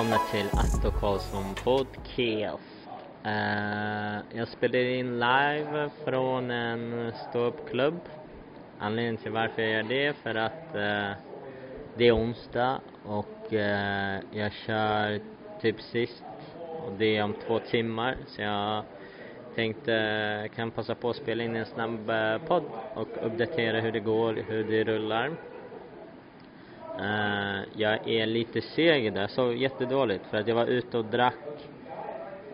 välkomna till Atto Karlsson Podcast. Uh, jag spelar in live från en ståuppklubb. Anledningen till varför jag gör det för att uh, det är onsdag och uh, jag kör typ sist och det är om två timmar så jag tänkte kan passa på att spela in en snabb podd och uppdatera hur det går, hur det rullar. Uh, jag är lite seg idag, jag sov jättedåligt för att jag var ute och drack.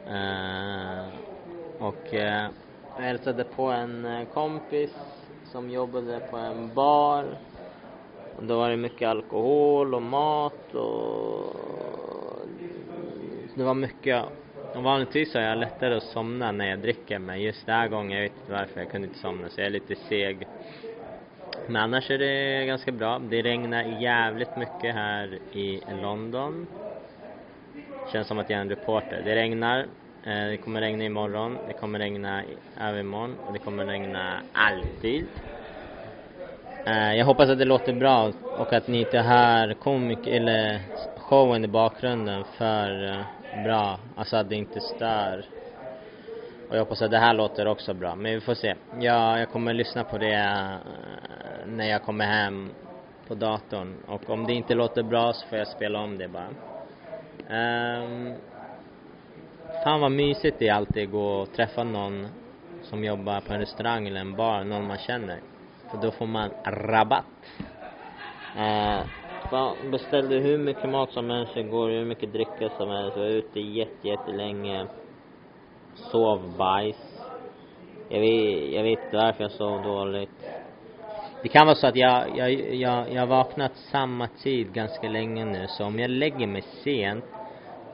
Uh, och uh, jag hälsade på en kompis som jobbade på en bar. Och då var det mycket alkohol och mat och det var mycket och vanligtvis har jag lättare att somna när jag dricker men just den här gången, jag vet inte varför, jag kunde inte somna så jag är lite seg. Men annars är det ganska bra. Det regnar jävligt mycket här i London. Känns som att jag är en reporter. Det regnar. Eh, det kommer regna imorgon. Det kommer regna övermorgon. Och det kommer regna alltid. Eh, jag hoppas att det låter bra och att ni inte hör komik eller showen i bakgrunden för eh, bra. Alltså att det inte stör. Och jag hoppas att det här låter också bra. Men vi får se. Ja, jag kommer lyssna på det när jag kommer hem på datorn och om det inte låter bra så får jag spela om det bara. Um, fan vad mysigt det är alltid att gå och träffa någon som jobbar på en restaurang eller en bar, någon man känner. För då får man rabatt. Uh, fan, beställde hur mycket mat som helst igår, hur mycket dricka som helst, var ute jätte, jättelänge. Sov bajs. Jag vet, jag vet inte varför jag sov dåligt. Det kan vara så att jag, jag, jag, jag har vaknat samma tid ganska länge nu, så om jag lägger mig sent,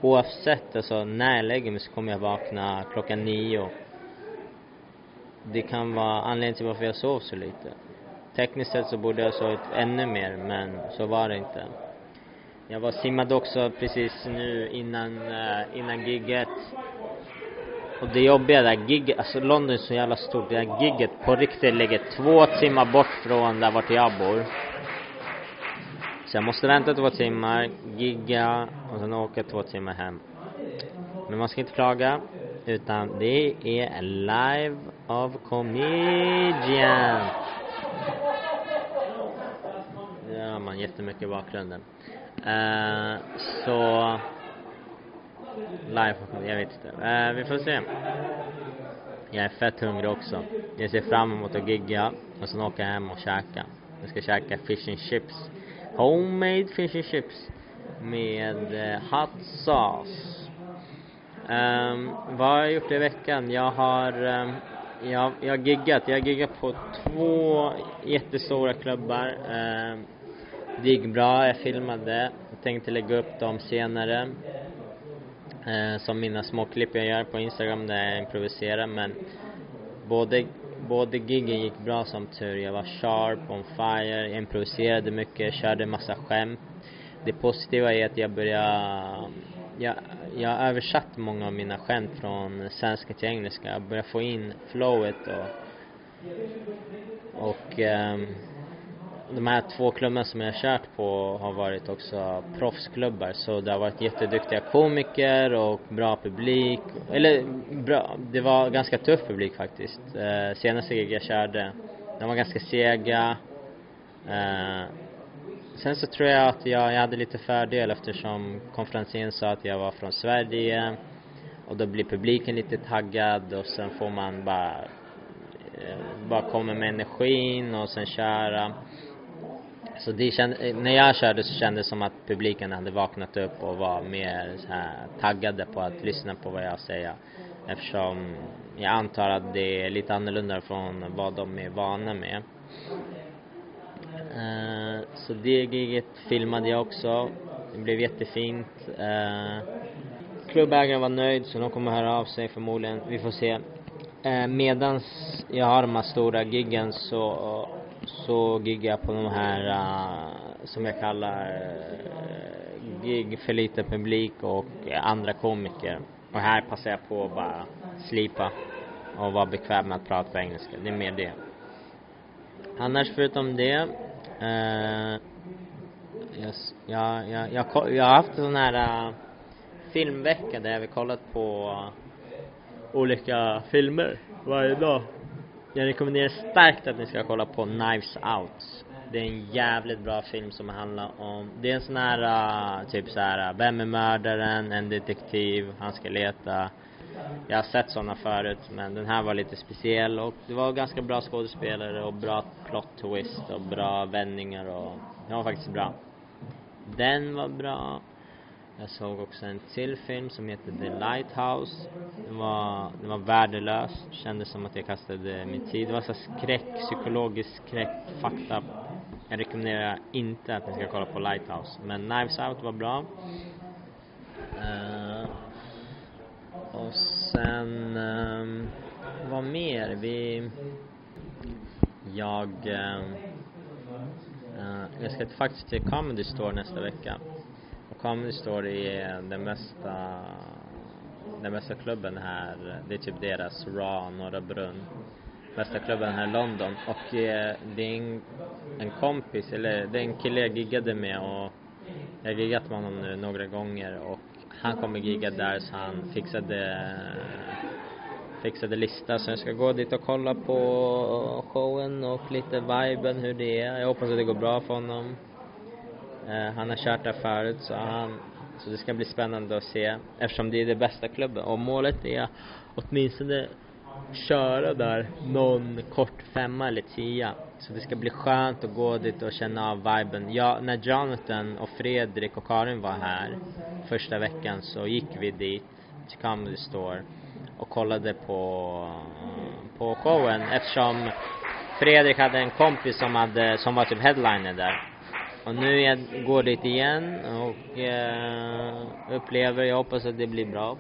oavsett alltså när jag lägger mig så kommer jag vakna klockan nio. Det kan vara anledningen till varför jag sov så lite. Tekniskt sett så borde jag ha sovit ännu mer, men så var det inte. Jag var simmade också precis nu innan, eh, innan gigget och det jobbiga där gigget, alltså London är så jävla stort, det där gigget på riktigt ligger två timmar bort från där vart jag bor. Så jag måste vänta två timmar, gigga och sen åka två timmar hem. Men man ska inte klaga, utan det är live of comedian. Det hör man jättemycket i bakgrunden. Uh, så live, jag vet inte. Eh, vi får se. Jag är fett hungrig också. Jag ser fram emot att gigga och sen åka hem och käka. Jag ska käka fish and chips. Homemade fish and chips med eh, hot sauce. Um, vad har jag gjort i veckan? Jag har um, jag, jag har giggat. Jag har giggat på två jättestora klubbar. Um, det gick bra. Jag filmade. Jag tänkte lägga upp dem senare eh, som mina småklipp jag gör på Instagram där jag improviserar men både, både giggen gick bra som tur. Jag var sharp, on fire, jag improviserade mycket, körde massa skämt. Det positiva är att jag började, jag, jag har översatt många av mina skämt från svenska till engelska. Jag börjar få in flowet och och um, de här två klubbarna som jag har kört på har varit också proffsklubbar så det har varit jätteduktiga komiker och bra publik. Eller bra, det var ganska tuff publik faktiskt. Eh, senaste gig jag körde, de var ganska sega. Eh, sen så tror jag att jag, jag hade lite fördel eftersom konferensen sa att jag var från Sverige och då blir publiken lite taggad och sen får man bara eh, bara komma med energin och sen köra. Så det känd, när jag körde så kändes det som att publiken hade vaknat upp och var mer så här taggade på att lyssna på vad jag säger. Eftersom jag antar att det är lite annorlunda från vad de är vana med. Uh, så det giget filmade jag också. Det blev jättefint. Uh, klubbägaren var nöjd så de kommer höra av sig förmodligen. Vi får se. Uh, medans jag har de här stora giggen så så giggar jag på de här uh, som jag kallar uh, gig för lite publik och andra komiker. Och här passar jag på att bara slipa och vara bekväm med att prata på engelska. Det är mer det. Annars förutom det eh, uh, yes, jag, jag, jag, jag har haft sån här uh, filmvecka där vi kollat på olika filmer varje dag. Jag rekommenderar starkt att ni ska kolla på Knives Out. Det är en jävligt bra film som handlar om, det är en sån här, uh, typ så här, äh, vem är mördaren, en detektiv, han ska leta. Jag har sett såna förut men den här var lite speciell och det var ganska bra skådespelare och bra plot twist och bra vändningar och den var faktiskt bra. Den var bra. Jag såg också en till film som heter The Lighthouse. Den var, den var värdelös. Kändes som att jag kastade min tid. Det var så skräck, psykologisk skräck, fakta. Jag rekommenderar inte att ni ska kolla på Lighthouse. Men Knives Out var bra. Uh, och sen, um, vad mer? Vi, jag, uh, uh, jag ska faktiskt till Comedy Store nästa vecka. Comedy Store eh, är den mesta... den mesta klubben här. Det är typ deras Raw, Norra Brunn. Mesta klubben här i London. Och eh, det är en, en kompis, eller det är en kille jag giggade med och jag har giggat med honom nu några gånger och han kommer gigga där så han fixade fixade lista så jag ska gå dit och kolla på showen och lite viben hur det är. Jag hoppas att det går bra för honom. Eh, han har kört där förut så han, så det ska bli spännande att se eftersom det är det bästa klubben och målet är åtminstone köra där någon kort femma eller tia. Så det ska bli skönt att gå dit och känna av viben. Ja, när Jonathan och Fredrik och Karin var här första veckan så gick vi dit till Comedy Store och kollade på, på showen eftersom Fredrik hade en kompis som hade, som var typ headliner där och nu jag går dit igen och eh, upplever, jag hoppas att det blir bra.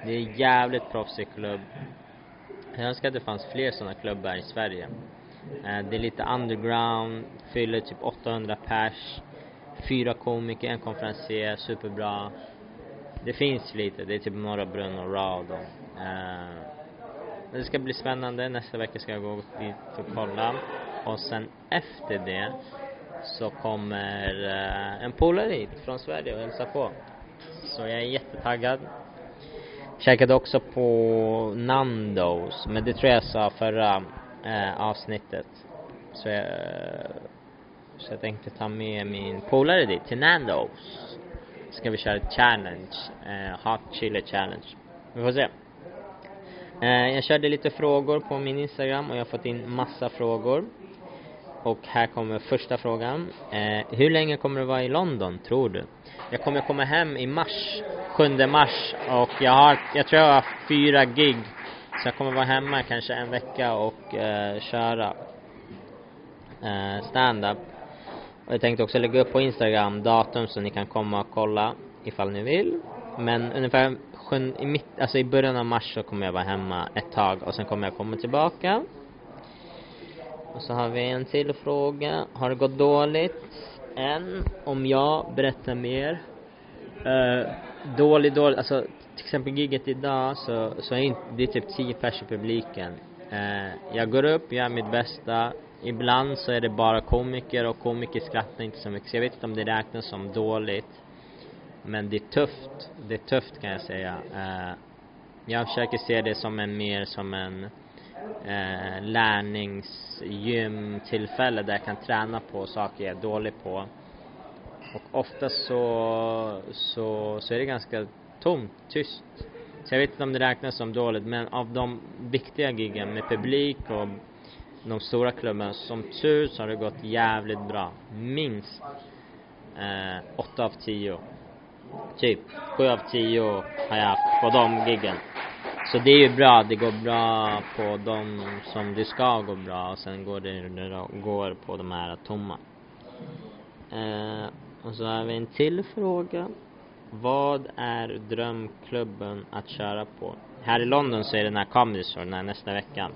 Det är en jävligt proffsig klubb. Jag önskar att det fanns fler sådana klubbar i Sverige. Eh, det är lite underground, fyller typ 800 pers. Fyra komiker, en konferencier, superbra. Det finns lite, det är typ Norra Brunn och Rad då. eh, det ska bli spännande, nästa vecka ska jag gå dit och kolla. Och sen efter det så kommer eh, en polare hit från Sverige och hälsar på. Så jag är jättetaggad. Käkade också på Nandos, men det tror jag sa förra eh, avsnittet. Så jag, så jag tänkte ta med min polare dit, till Nandos. Ska vi köra ett challenge, eh, hot chili challenge. Vi får se. Eh, jag körde lite frågor på min Instagram och jag har fått in massa frågor. Och här kommer första frågan. Eh, hur länge kommer du vara i London, tror du? Jag kommer komma hem i mars, 7 mars och jag har, jag tror jag har fyra gig. Så jag kommer vara hemma kanske en vecka och eh, köra eh, stand-up. Och jag tänkte också lägga upp på Instagram datum så ni kan komma och kolla ifall ni vill. Men ungefär i, mitt, alltså i början av mars så kommer jag vara hemma ett tag och sen kommer jag komma tillbaka. Och så har vi en till fråga. Har det gått dåligt än? Om jag berätta mer. Uh, dålig, dålig, alltså till exempel giget idag så, så är inte, det är typ 10 pers i publiken. Uh, jag går upp, gör mitt bästa. Ibland så är det bara komiker och komiker skrattar inte så mycket. Så jag vet inte om det räknas som dåligt. Men det är tufft. Det är tufft kan jag säga. Uh, jag försöker se det som en mer som en eh, lärningsgymtillfälle där jag kan träna på saker jag är dålig på. Och ofta så, så, så är det ganska tomt, tyst. Så jag vet inte om det räknas som dåligt, men av de viktiga giggen med publik och de stora klubbarna, som tur så har det gått jävligt bra. Minst eh, 8 av 10. Typ 7 av 10 har jag haft på de giggen. Så det är ju bra, det går bra på de som det ska gå bra och sen går det, det går på de här tomma. Eh, och så har vi en till fråga. Vad är drömklubben att köra på? Här i London så är det den här Comedy Store, den här nästa vecka.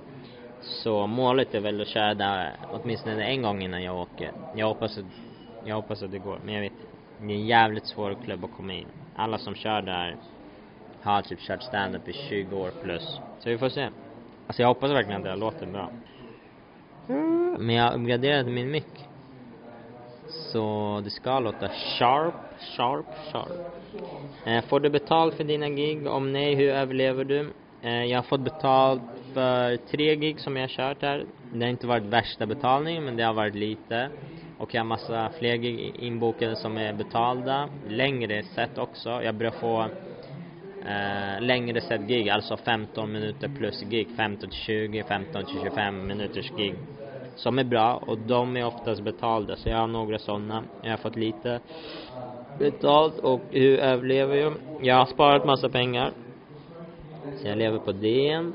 Så målet är väl att köra där åtminstone en gång innan jag åker. Jag hoppas att, jag hoppas att det går, men jag vet det är en jävligt svår klubb att komma in. Alla som kör där har typ kört stand-up i 20 år plus. Så vi får se. Alltså jag hoppas verkligen att det låter bra. Men jag uppgraderade min mick. Så det ska låta sharp, Sharp, sharp. Eh, får du betalt för dina gig? Om nej, hur överlever du? Eh, jag har fått betalt för tre gig som jag har kört här. Det har inte varit värsta betalningen, men det har varit lite. Och jag har massa fler gig inbokade som är betalda. Längre set också. Jag börjar få eh, längre sett gig, alltså 15 minuter plus gig. 15 till 20, 15 till 25 minuters gig. Som är bra och de är oftast betalda. Så jag har några sådana. Jag har fått lite betalt och hur överlever jag? Jag har sparat massa pengar. Så jag lever på det.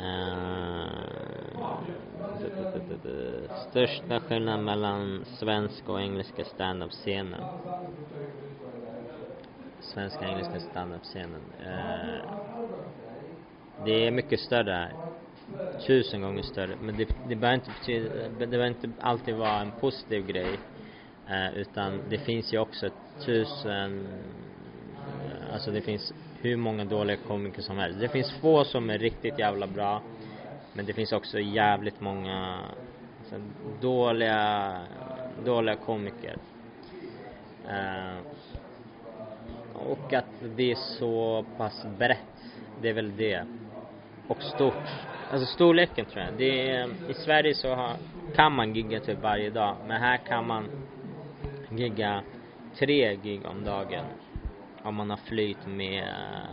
Uh, största skillnaden mellan svenska och engelska standup-scenen. Svenska och engelska standup-scenen. Eh.. det är mycket större här. Tusen gånger större. Men det, det behöver inte betyda, det behöver inte alltid vara en positiv grej. Eh, utan det finns ju också tusen, eh, alltså det finns hur många dåliga komiker som helst. Det finns få som är riktigt jävla bra. Men det finns också jävligt många alltså, dåliga, dåliga komiker. Eh, och att det är så pass brett. Det är väl det. Och stort. Alltså storleken tror jag. Det är, I Sverige så har, kan man gigga typ varje dag. Men här kan man gigga tre gig om dagen om man har flyt med,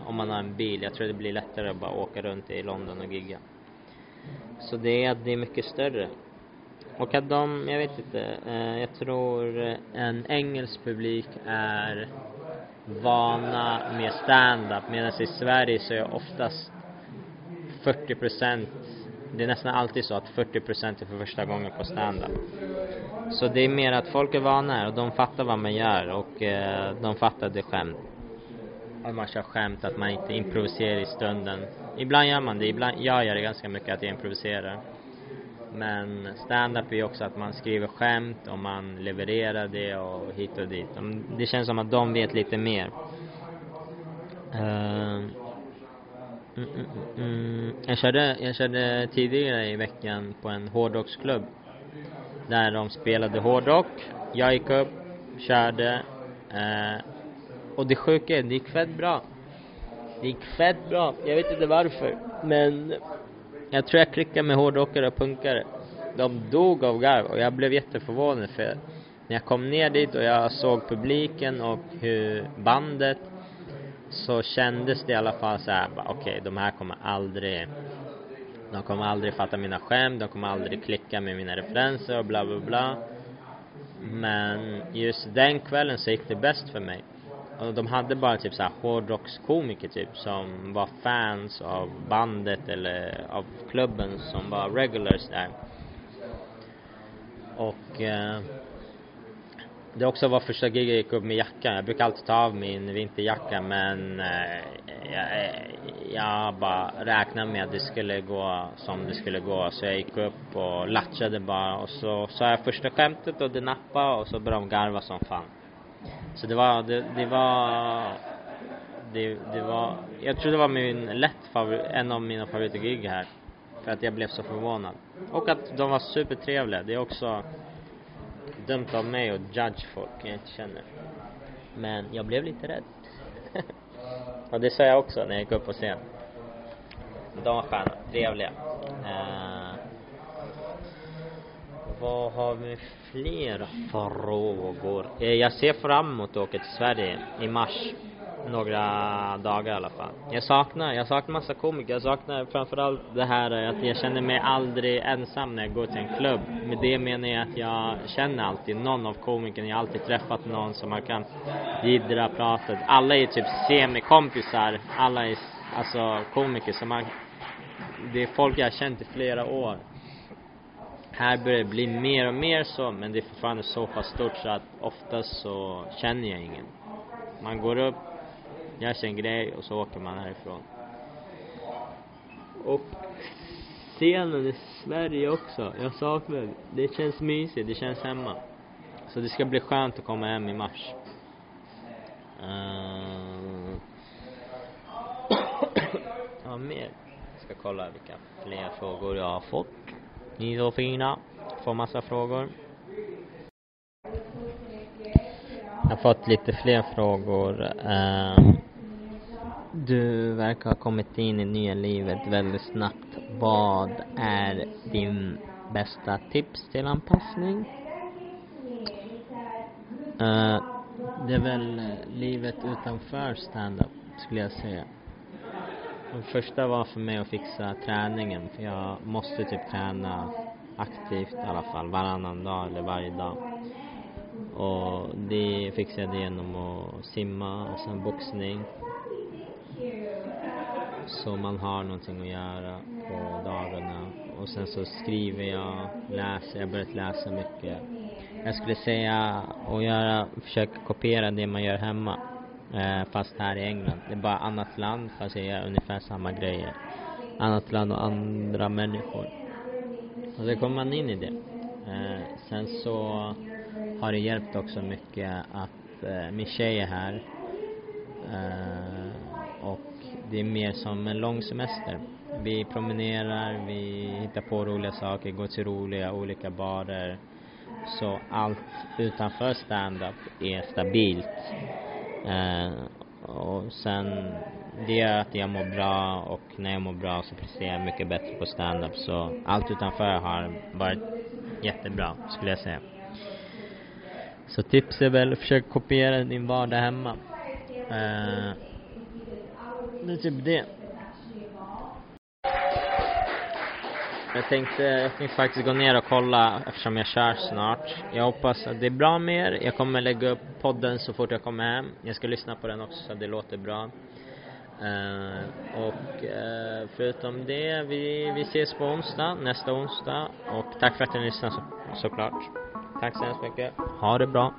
om man har en bil. Jag tror det blir lättare att bara åka runt i London och gigga. Så det är, det är mycket större. Och att de, jag vet inte, eh, jag tror en engelsk publik är vana med stand-up medan i Sverige så är oftast 40 procent det är nästan alltid så att 40 procent är för första gången på stand-up. Så det är mer att folk är vana här och de fattar vad man gör och eh, de fattar det skämt att man kör skämt, att man inte improviserar i stunden. Ibland gör man det, ibland, jag gör det ganska mycket att jag improviserar. Men stand-up är ju också att man skriver skämt och man levererar det och hit och dit. Det känns som att de vet lite mer. Uh, mm, mm, mm. Jag, körde, jag körde tidigare i veckan på en hårdrocksklubb. Där de spelade hårdrock. Jag gick upp, körde. Eh, och det sjuka är, det gick fett bra. Det gick fett bra. Jag vet inte varför. Men jag tror jag klickade med hårdrockare och punkare. De dog av garv och jag blev jätteförvånad för när jag kom ner dit och jag såg publiken och hur bandet så kändes det i alla fall så här, okej, okay, de här kommer aldrig de kommer aldrig fatta mina skämt, de kommer aldrig klicka med mina referenser och bla bla bla. Men just den kvällen så gick det bäst för mig. Och de hade bara typ såhär hårdrockskomiker typ som var fans av bandet eller av klubben som var regulars där. Och eh, det också var första giget jag gick upp med jackan. Jag brukar alltid ta av min vinterjacka men eh, jag, jag bara räknade med att det skulle gå som det skulle gå. Så jag gick upp och latchade bara och så sa jag första skämtet och det nappade och så började de garva som fan. Så det var, det, det var det, det var, jag tror det var min lätt favorit, en av mina favoritgig här. För att jag blev så förvånad. Och att de var supertrevliga. Det är också dumt av mig att judge folk jag inte känner. Men jag blev lite rädd. och det sa jag också när jag gick upp på scen. De var sköna, trevliga. Eh, vad har vi fler frågor? Eh, jag ser fram emot att åka till Sverige i mars. Några dagar i alla fall. Jag saknar, jag saknar massa komiker. Jag saknar framförallt det här att jag känner mig aldrig ensam när jag går till en klubb. Med det menar jag att jag känner alltid någon av komikerna. Jag har alltid träffat någon som man kan jiddra, prata. Alla är typ semikompisar. Alla är alltså komiker. Så man, det är folk jag har känt i flera år. Här börjar det bli mer och mer så, men det är fortfarande så pass stort så att oftast så känner jag ingen. Man går upp, gör sin grej och så åker man härifrån. Och scenen i Sverige också, jag saknar det. Det känns mysigt, det känns hemma. Så det ska bli skönt att komma hem i mars. Eh, uh... Vad mer? Jag ska kolla vilka fler frågor jag har fått. Ni är så fina. Får massa frågor. Jag har fått lite fler frågor. Ehm, du verkar ha kommit in i nya livet väldigt snabbt. Vad är din bästa tips till anpassning? Eh, det är väl livet utanför stand-up skulle jag säga. Den första var för mig att fixa träningen för jag måste typ träna aktivt i alla fall varannan dag eller varje dag. Och det fixade jag genom att simma och sen boxning. Så man har någonting att göra på dagarna. Och sen så skriver jag, läser, jag har börjat läsa mycket. Jag skulle säga att göra, försöka kopiera det man gör hemma. Eh, fast här i England. Det är bara annat land fast jag gör ungefär samma grejer. Annat land och andra människor. Och så kommer man in i det. Eh, sen så har det hjälpt också mycket att eh, min tjej är här. Eh, och det är mer som en lång semester. Vi promenerar, vi hittar på roliga saker, går till roliga olika barer. Så allt utanför stand-up är stabilt. Eh, och sen, det gör att jag mår bra och när jag mår bra så presterar jag mycket bättre på stand-up. Så allt utanför har varit jättebra, skulle jag säga. Så tips är väl, försök kopiera din vardag hemma. Eh, det är typ det. Jag tänkte, jag tänkte faktiskt gå ner och kolla eftersom jag kör snart. Jag hoppas att det är bra med er. Jag kommer lägga upp podden så fort jag kommer hem. Jag ska lyssna på den också så att det låter bra. Uh, och uh, förutom det, vi, vi ses på onsdag, nästa onsdag. Och tack för att ni lyssnade så, såklart. Tack så hemskt mycket. Ha det bra.